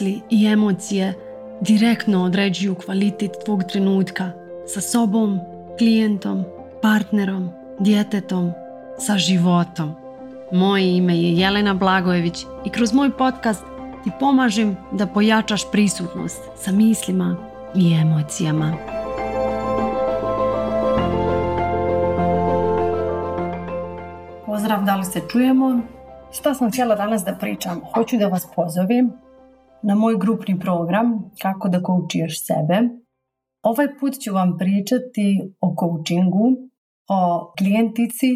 misli i emocije direktno određuju kvalitet tvog trenutka sa sobom, klijentom, partnerom, djetetom, sa životom. Moje ime je Jelena Blagojević i kroz moj podcast ti pomažem da pojačaš prisutnost sa mislima i emocijama. Pozdrav, da li se čujemo? Šta sam htjela danas da pričam? Hoću da vas pozovim na moj grupni program Kako da koučiješ sebe. Ovaj put ću vam pričati o koučingu, o klijentici,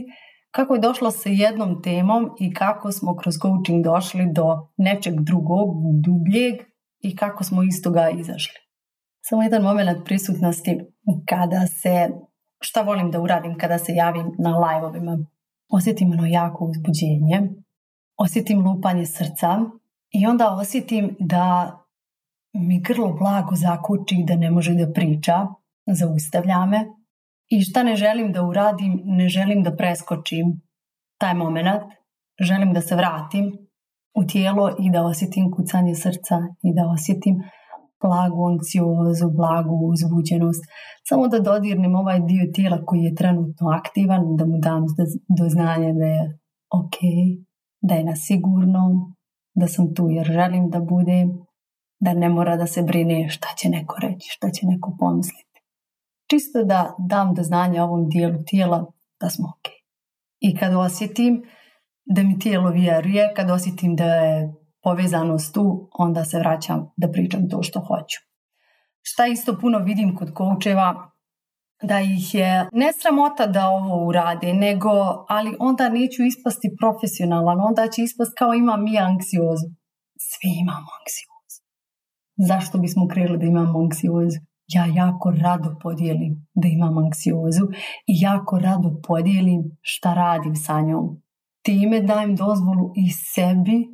kako je došlo sa jednom temom i kako smo kroz coaching došli do nečeg drugog, dubljeg i kako smo iz toga izašli. Samo jedan moment prisutnosti kada se, šta volim da uradim kada se javim na live Osjetim ono jako uzbuđenje, osjetim lupanje srca, i onda osjetim da mi grlo blago zakuči da ne može da priča, zaustavlja me. I šta ne želim da uradim, ne želim da preskočim taj moment, želim da se vratim u tijelo i da osjetim kucanje srca i da osjetim blagu anksiozu, blagu uzbuđenost. Samo da dodirnem ovaj dio tijela koji je trenutno aktivan, da mu dam do znanja da je ok, da je na sigurnom, da sam tu jer želim da bude da ne mora da se brine šta će neko reći, šta će neko pomisliti. Čisto da dam do znanja ovom dijelu tijela da smo ok. I kad osjetim da mi tijelo vjeruje, kad osjetim da je povezanost tu, onda se vraćam da pričam to što hoću. Šta isto puno vidim kod koučeva, da ih je ne sramota da ovo urade, nego ali onda neću ispasti profesionalan, onda će ispast kao imam mi anksiozu. Svi imamo anksiozu. Zašto bismo krili da imamo anksiozu? Ja jako rado podijelim da imam anksiozu i jako rado podijelim šta radim sa njom. Time dajem dozvolu i sebi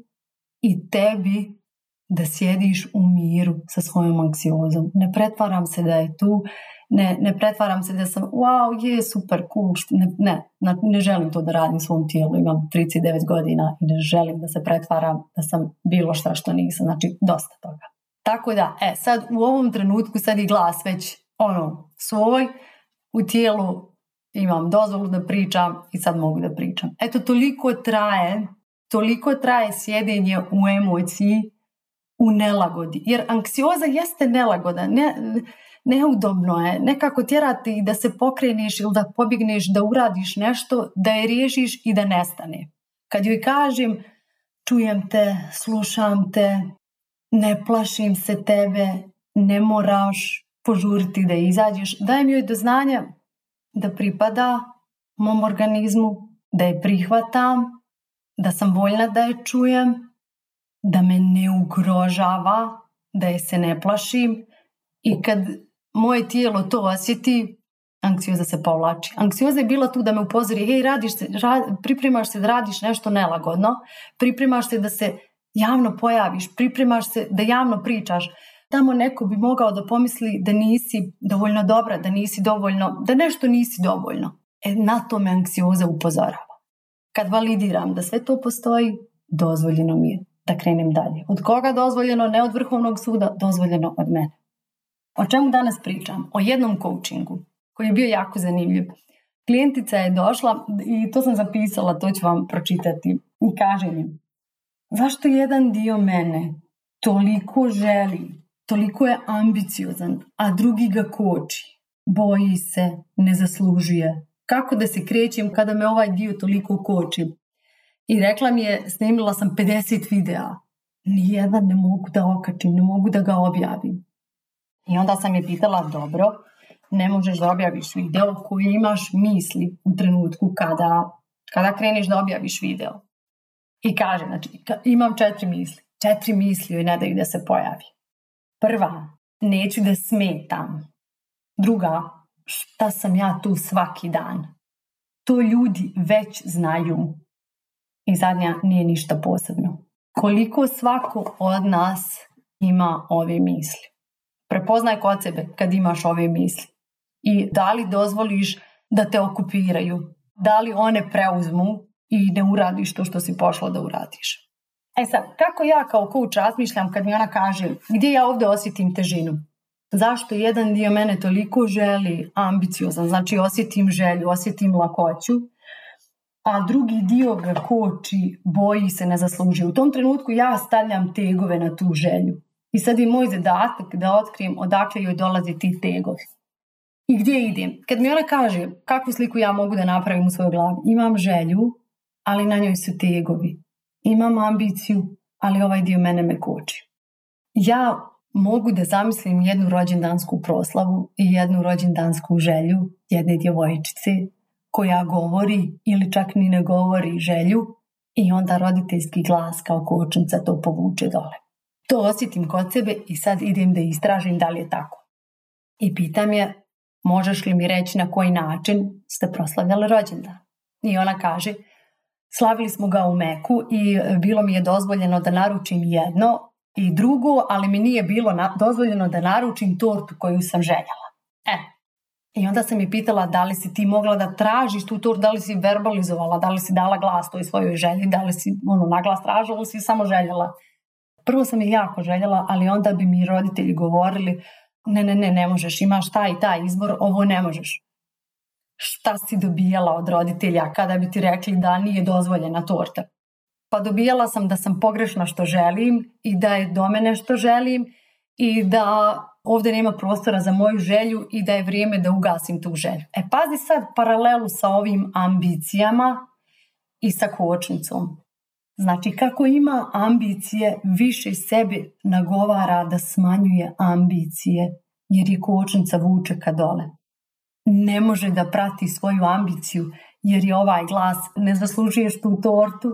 i tebi da sjediš u miru sa svojom anksiozom. Ne pretvaram se da je tu, ne, ne pretvaram se da sam wow, je super, cool, ne, ne, ne želim to da radim svom tijelu, imam 39 godina i ne želim da se pretvaram da sam bilo šta što nisam, znači dosta toga. Tako da, e, sad u ovom trenutku sad i glas već ono svoj, u tijelu imam dozvolu da pričam i sad mogu da pričam. Eto, toliko traje, toliko traje sjedenje u emociji, u nelagodi. Jer anksioza jeste nelagoda. Ne, neudobno je nekako tjerati da se pokreniš ili da pobigneš, da uradiš nešto, da je riješiš i da nestane. Kad joj kažem čujem te, slušam te, ne plašim se tebe, ne moraš požuriti da izađeš, dajem joj do znanja da pripada mom organizmu, da je prihvatam, da sam voljna da je čujem, da me ne ugrožava, da je se ne plašim i kad moje tijelo to osjeti, anksioza se povlači. Anksioza je bila tu da me upozori, hej, radiš se, pripremaš se da radiš nešto nelagodno, pripremaš se da se javno pojaviš, pripremaš se da javno pričaš. Tamo neko bi mogao da pomisli da nisi dovoljno dobra, da nisi dovoljno, da nešto nisi dovoljno. E, na to me anksioza upozorava. Kad validiram da sve to postoji, dozvoljeno mi je da krenem dalje. Od koga dozvoljeno? Ne od Vrhovnog suda, dozvoljeno od mene. O čemu danas pričam? O jednom coachingu koji je bio jako zanimljiv. Klijentica je došla i to sam zapisala, to ću vam pročitati. I kaže mi, zašto jedan dio mene toliko želi, toliko je ambiciozan, a drugi ga koči? Boji se, ne zaslužuje. Kako da se krećem kada me ovaj dio toliko koči? I rekla mi je, snimila sam 50 videa. Nijedan ne mogu da okačim, ne mogu da ga objavim. I onda sam je pitala, dobro, ne možeš da objaviš video koji imaš misli u trenutku kada, kada kreniš da objaviš video. I kaže, znači, imam četiri misli. Četiri misli joj ne daju da se pojavi. Prva, neću da smetam. Druga, šta sam ja tu svaki dan. To ljudi već znaju. I zadnja, nije ništa posebno. Koliko svako od nas ima ove misli. Prepoznaj kod sebe kad imaš ove misli i da li dozvoliš da te okupiraju, da li one preuzmu i ne uradiš to što si pošlo da uradiš. E sad, kako ja kao kuć razmišljam kad mi ona kaže gdje ja ovdje osjetim težinu? Zašto jedan dio mene toliko želi ambiciozan, znači osjetim želju, osjetim lakoću, a drugi dio ga koči, boji se, ne zaslužuje. U tom trenutku ja stavljam tegove na tu želju. I sad je moj zadatak da otkrijem odakle joj dolazi, ti tegovi. I gdje idem? Kad mi ona kaže kakvu sliku ja mogu da napravim u svojoj glavi, imam želju, ali na njoj su tegovi. Imam ambiciju, ali ovaj dio mene me koči. Ja mogu da zamislim jednu rođendansku proslavu i jednu rođendansku želju jedne djevojčice koja govori ili čak ni ne govori želju i onda roditeljski glas kao kočnica to povuče dole to osjetim kod sebe i sad idem da istražim da li je tako. I pitam je, možeš li mi reći na koji način ste proslavljali rođendan? I ona kaže, slavili smo ga u Meku i bilo mi je dozvoljeno da naručim jedno i drugo, ali mi nije bilo dozvoljeno da naručim tortu koju sam željela. E, i onda sam mi pitala da li si ti mogla da tražiš tu tortu, da li si verbalizovala, da li si dala glas toj svojoj želji, da li si ono, naglas tražila ili si samo željela Prvo sam je jako željela, ali onda bi mi roditelji govorili ne, ne, ne, ne možeš, imaš taj i taj izbor, ovo ne možeš. Šta si dobijala od roditelja kada bi ti rekli da nije dozvoljena torta? Pa dobijala sam da sam pogrešna što želim i da je do mene što želim i da ovdje nema prostora za moju želju i da je vrijeme da ugasim tu želju. E pazi sad paralelu sa ovim ambicijama i sa kočnicom. Znači kako ima ambicije, više sebi nagovara da smanjuje ambicije jer je kočnica vuče ka dole. Ne može da prati svoju ambiciju jer je ovaj glas ne zaslužuješ tu tortu,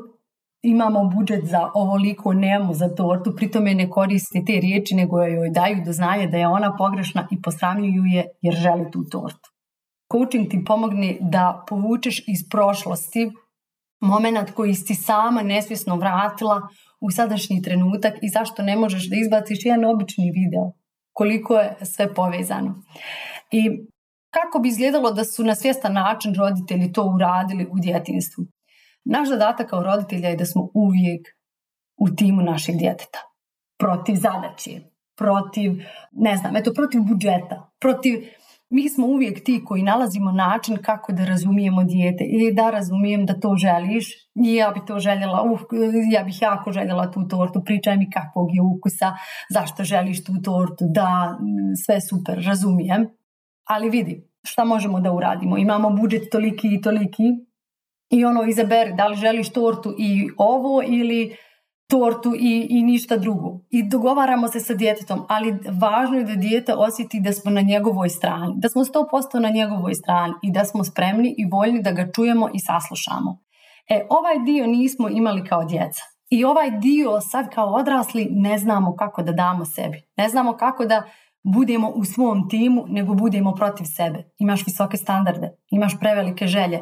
imamo budžet za ovoliko, nemamo za tortu, pritome ne koristi te riječi nego joj daju do znaje da je ona pogrešna i posramljuju je jer želi tu tortu. Coaching ti pomogne da povučeš iz prošlosti moment koji si sama nesvjesno vratila u sadašnji trenutak i zašto ne možeš da izbaciš jedan obični video. Koliko je sve povezano. I kako bi izgledalo da su na svjestan način roditelji to uradili u djetinstvu? Naš zadatak kao roditelja je da smo uvijek u timu našeg djeteta. Protiv zadaće, protiv, ne znam, eto, protiv budžeta, protiv mi smo uvijek ti koji nalazimo način kako da razumijemo dijete i da razumijem da to želiš i ja bi to željela, uh, ja bih jako željela tu tortu, pričaj mi kakvog je ukusa, zašto želiš tu tortu, da, mm, sve super, razumijem. Ali vidi, šta možemo da uradimo? Imamo budžet toliki i toliki i ono izaberi da li želiš tortu i ovo ili tortu i, i ništa drugo. I dogovaramo se sa djetetom, ali važno je da dijete osjeti da smo na njegovoj strani, da smo 100% na njegovoj strani i da smo spremni i voljni da ga čujemo i saslušamo. E, ovaj dio nismo imali kao djeca. I ovaj dio sad kao odrasli ne znamo kako da damo sebi. Ne znamo kako da budemo u svom timu, nego budemo protiv sebe. Imaš visoke standarde, imaš prevelike želje.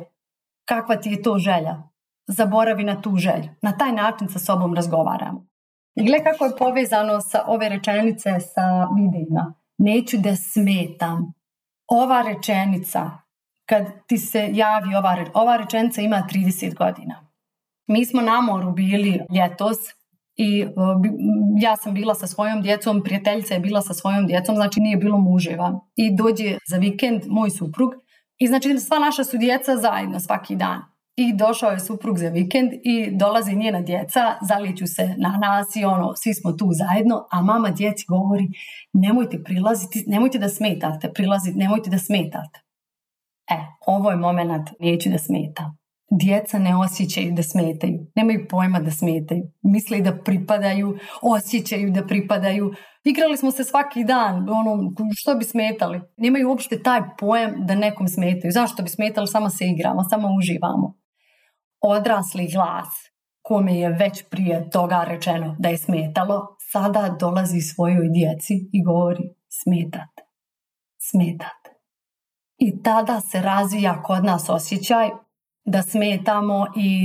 Kakva ti je to želja? zaboravi na tu želju. Na taj način sa sobom razgovaramo. I gle kako je povezano sa ove rečenice sa videima. Neću da smetam. Ova rečenica, kad ti se javi ova, ova rečenica ima 30 godina. Mi smo na moru bili ljetos i e, ja sam bila sa svojom djecom, prijateljica je bila sa svojom djecom, znači nije bilo muževa. I dođe za vikend moj suprug i znači sva naša su djeca zajedno svaki dan i došao je suprug za vikend i dolazi njena djeca, zalijeću se na nas i ono, svi smo tu zajedno, a mama djeci govori nemojte prilaziti, nemojte da smetate, prilaziti, nemojte da smetate. E, ovo je moment, neću da smeta. Djeca ne osjećaju da smetaju, nemaju pojma da smetaju, misle da pripadaju, osjećaju da pripadaju. Igrali smo se svaki dan, ono, što bi smetali? Nemaju uopšte taj pojem da nekom smetaju. Zašto bi smetali? Samo se igramo, samo uživamo odrasli glas kome je već prije toga rečeno da je smetalo, sada dolazi svojoj djeci i govori smetat, smetate. I tada se razvija kod nas osjećaj da smetamo i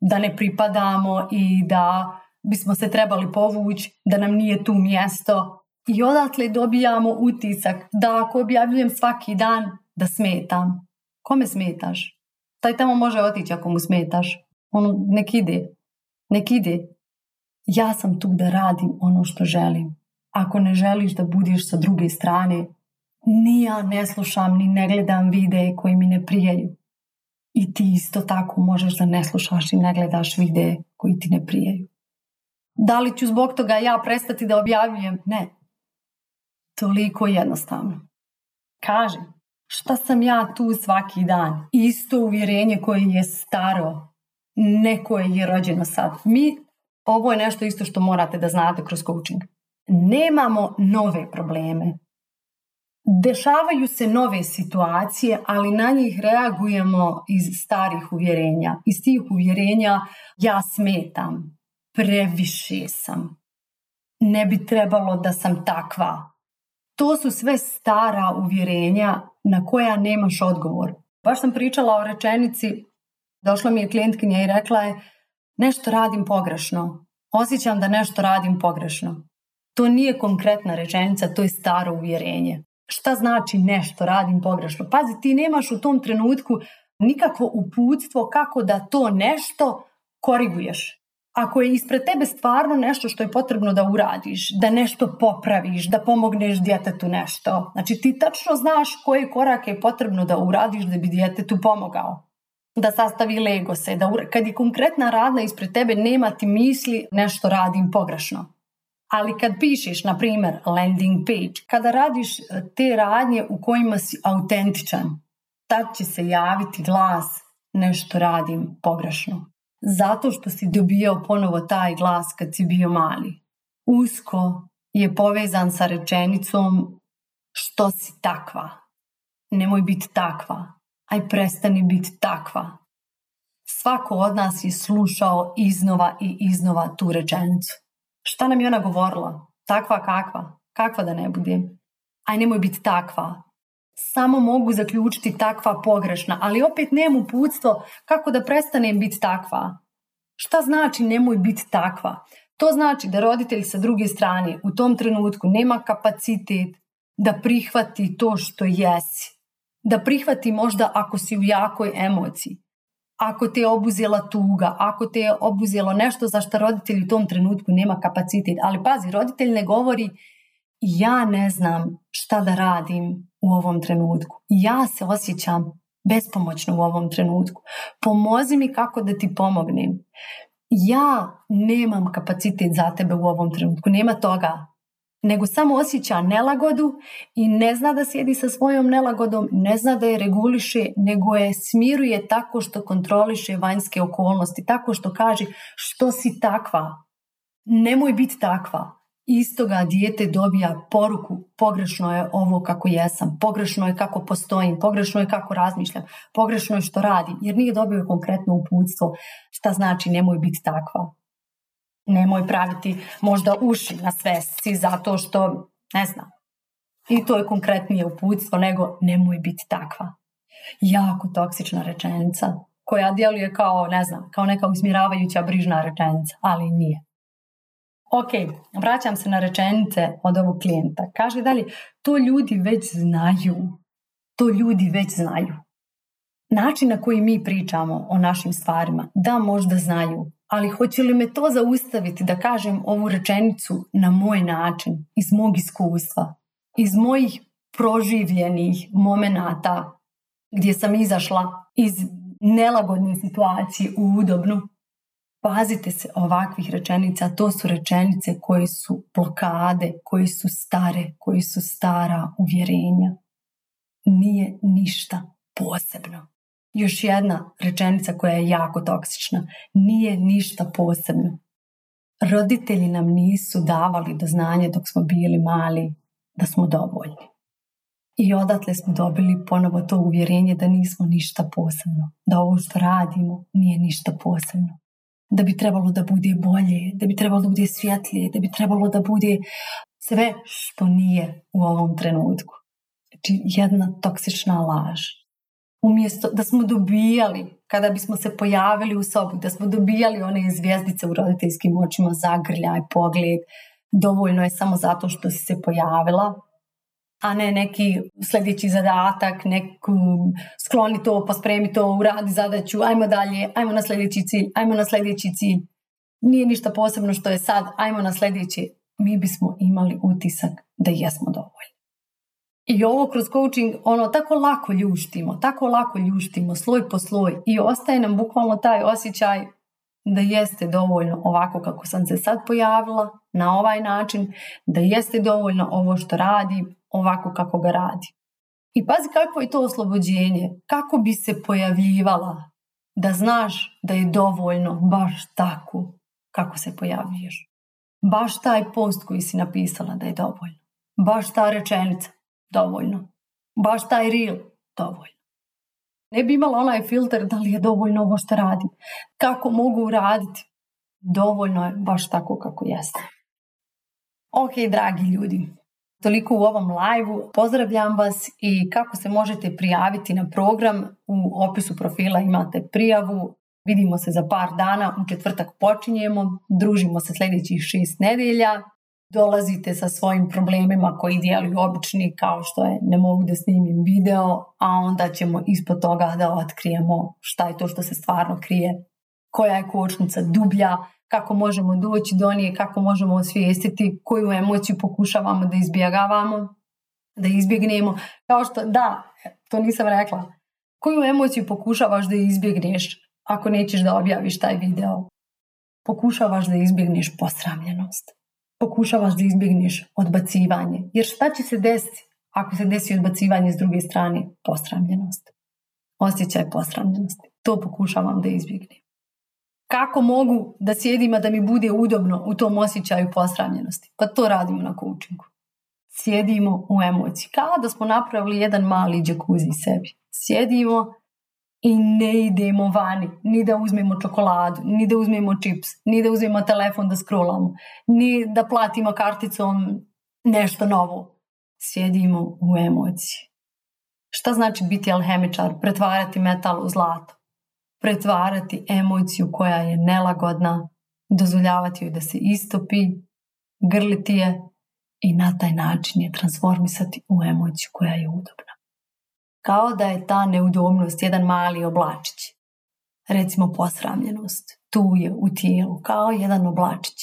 da ne pripadamo i da bismo se trebali povući, da nam nije tu mjesto. I odatle dobijamo utisak da ako objavljujem svaki dan, da smetam. Kome smetaš? taj tamo može otići ako mu smetaš. Ono, nek ide. Nek ide. Ja sam tu da radim ono što želim. Ako ne želiš da budiš sa druge strane, ni ja ne slušam, ni ne gledam videe koji mi ne prijaju. I ti isto tako možeš da ne slušaš i ne gledaš videe koji ti ne prijaju. Da li ću zbog toga ja prestati da objavljujem? Ne. Toliko jednostavno. Kažem, šta sam ja tu svaki dan. Isto uvjerenje koje je staro, ne koje je rođeno sad. Mi, ovo je nešto isto što morate da znate kroz coaching. Nemamo nove probleme. Dešavaju se nove situacije, ali na njih reagujemo iz starih uvjerenja. Iz tih uvjerenja ja smetam, previše sam, ne bi trebalo da sam takva. To su sve stara uvjerenja na koja nemaš odgovor. Baš sam pričala o rečenici, došla mi je klijentkinja i rekla je nešto radim pogrešno, osjećam da nešto radim pogrešno. To nije konkretna rečenica, to je staro uvjerenje. Šta znači nešto radim pogrešno? Pazi, ti nemaš u tom trenutku nikakvo uputstvo kako da to nešto koriguješ ako je ispred tebe stvarno nešto što je potrebno da uradiš, da nešto popraviš, da pomogneš djetetu nešto, znači ti tačno znaš koje korake je potrebno da uradiš da bi djetetu pomogao. Da sastavi lego se, da ura... kad je konkretna radna ispred tebe nema ti misli nešto radim pogrešno. Ali kad pišeš, na primjer, landing page, kada radiš e, te radnje u kojima si autentičan, tad će se javiti glas nešto radim pogrešno zato što si dobijao ponovo taj glas kad si bio mali. Usko je povezan sa rečenicom što si takva. Nemoj biti takva. Aj prestani biti takva. Svako od nas je slušao iznova i iznova tu rečenicu. Šta nam je ona govorila? Takva kakva? Kakva da ne budem? Aj nemoj biti takva samo mogu zaključiti takva pogrešna, ali opet nemam uputstvo kako da prestanem biti takva. Šta znači nemoj biti takva? To znači da roditelj sa druge strane u tom trenutku nema kapacitet da prihvati to što jesi. Da prihvati možda ako si u jakoj emociji, ako te je obuzela tuga, ako te je obuzelo nešto za što roditelj u tom trenutku nema kapacitet. Ali pazi, roditelj ne govori ja ne znam šta da radim, u ovom trenutku. Ja se osjećam bespomoćno u ovom trenutku. Pomozi mi kako da ti pomognem. Ja nemam kapacitet za tebe u ovom trenutku, nema toga. Nego samo osjeća nelagodu i ne zna da sjedi sa svojom nelagodom, ne zna da je reguliše, nego je smiruje tako što kontroliše vanjske okolnosti, tako što kaže što si takva, nemoj biti takva istoga dijete dobija poruku pogrešno je ovo kako jesam, pogrešno je kako postojim, pogrešno je kako razmišljam, pogrešno je što radim, jer nije dobio konkretno uputstvo šta znači nemoj biti takva. Nemoj praviti možda uši na si zato što, ne znam, i to je konkretnije uputstvo nego nemoj biti takva. Jako toksična rečenica koja djeluje kao, ne znam, kao neka usmjeravajuća brižna rečenica, ali nije. Ok, vraćam se na rečenice od ovog klijenta. Kaže dalje, to ljudi već znaju. To ljudi već znaju. Način na koji mi pričamo o našim stvarima, da možda znaju, ali hoće li me to zaustaviti da kažem ovu rečenicu na moj način, iz mog iskustva, iz mojih proživljenih momenata gdje sam izašla iz nelagodne situacije u udobnu Pazite se ovakvih rečenica, to su rečenice koje su blokade, koje su stare, koje su stara uvjerenja. Nije ništa posebno. Još jedna rečenica koja je jako toksična. Nije ništa posebno. Roditelji nam nisu davali do znanja dok smo bili mali da smo dovoljni. I odatle smo dobili ponovo to uvjerenje da nismo ništa posebno, da ovo što radimo nije ništa posebno da bi trebalo da bude bolje, da bi trebalo da bude svjetlije, da bi trebalo da bude sve što nije u ovom trenutku. Znači jedna toksična laž. Umjesto da smo dobijali, kada bismo se pojavili u sobu, da smo dobijali one zvijezdice u roditeljskim očima, zagrljaj, pogled, dovoljno je samo zato što si se pojavila, a ne neki sljedeći zadatak, neku skloni to, pospremi to, uradi zadaću, ajmo dalje, ajmo na sljedeći cilj, ajmo na sljedeći cilj. Nije ništa posebno što je sad, ajmo na sljedeći. Mi bismo imali utisak da jesmo dovoljni. I ovo kroz coaching, ono, tako lako ljuštimo, tako lako ljuštimo, sloj po sloj i ostaje nam bukvalno taj osjećaj da jeste dovoljno ovako kako sam se sad pojavila, na ovaj način, da jeste dovoljno ovo što radim, ovako kako ga radi. I pazi kako je to oslobođenje, kako bi se pojavljivala da znaš da je dovoljno baš tako kako se pojavljuješ. Baš taj post koji si napisala da je dovoljno. Baš ta rečenica dovoljno. Baš taj reel dovoljno. Ne bi imala onaj filter da li je dovoljno ovo što radim. Kako mogu raditi. Dovoljno je baš tako kako jeste. Ok, dragi ljudi, Toliko u ovom live Pozdravljam vas i kako se možete prijaviti na program. U opisu profila imate prijavu. Vidimo se za par dana, u četvrtak počinjemo, družimo se sljedećih šest nedelja, dolazite sa svojim problemima koji djeluju obični kao što je ne mogu da snimim video, a onda ćemo ispod toga da otkrijemo šta je to što se stvarno krije koja je kočnica dublja, kako možemo doći do nje, kako možemo osvijestiti koju emociju pokušavamo da izbjegavamo, da izbjegnemo. Kao što, da, to nisam rekla. Koju emociju pokušavaš da izbjegneš ako nećeš da objaviš taj video? Pokušavaš da izbjegneš posramljenost. Pokušavaš da izbjegneš odbacivanje. Jer šta će se desiti ako se desi odbacivanje s druge strane? Posramljenost. Osjećaj posramljenosti. To pokušavam da izbjegnem kako mogu da sjedimo a da mi bude udobno u tom osjećaju posramljenosti. Pa to radimo na coachingu. Sjedimo u emociji. Kao da smo napravili jedan mali džakuzi sebi. Sjedimo i ne idemo vani. Ni da uzmemo čokoladu, ni da uzmemo čips, ni da uzmemo telefon da scrollamo, ni da platimo karticom nešto novo. Sjedimo u emociji. Šta znači biti alhemičar? Pretvarati metal u zlato pretvarati emociju koja je nelagodna, dozvoljavati joj da se istopi, grliti je i na taj način je transformisati u emociju koja je udobna. Kao da je ta neudobnost jedan mali oblačić, recimo posramljenost, tu je u tijelu, kao jedan oblačić.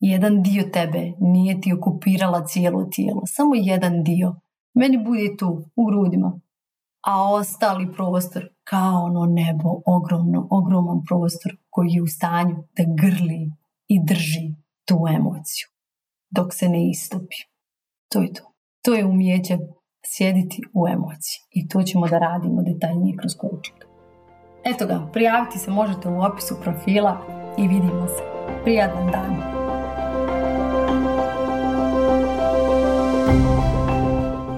Jedan dio tebe nije ti okupirala cijelo tijelo, samo jedan dio. Meni bude tu, u grudima, a ostali prostor kao ono nebo, ogromno, ogroman prostor koji je u stanju da grli i drži tu emociju dok se ne istupi. To je to. To je umijeće sjediti u emociji i to ćemo da radimo detaljnije kroz coaching. Eto ga, prijaviti se možete u opisu profila i vidimo se. Prijatan dan!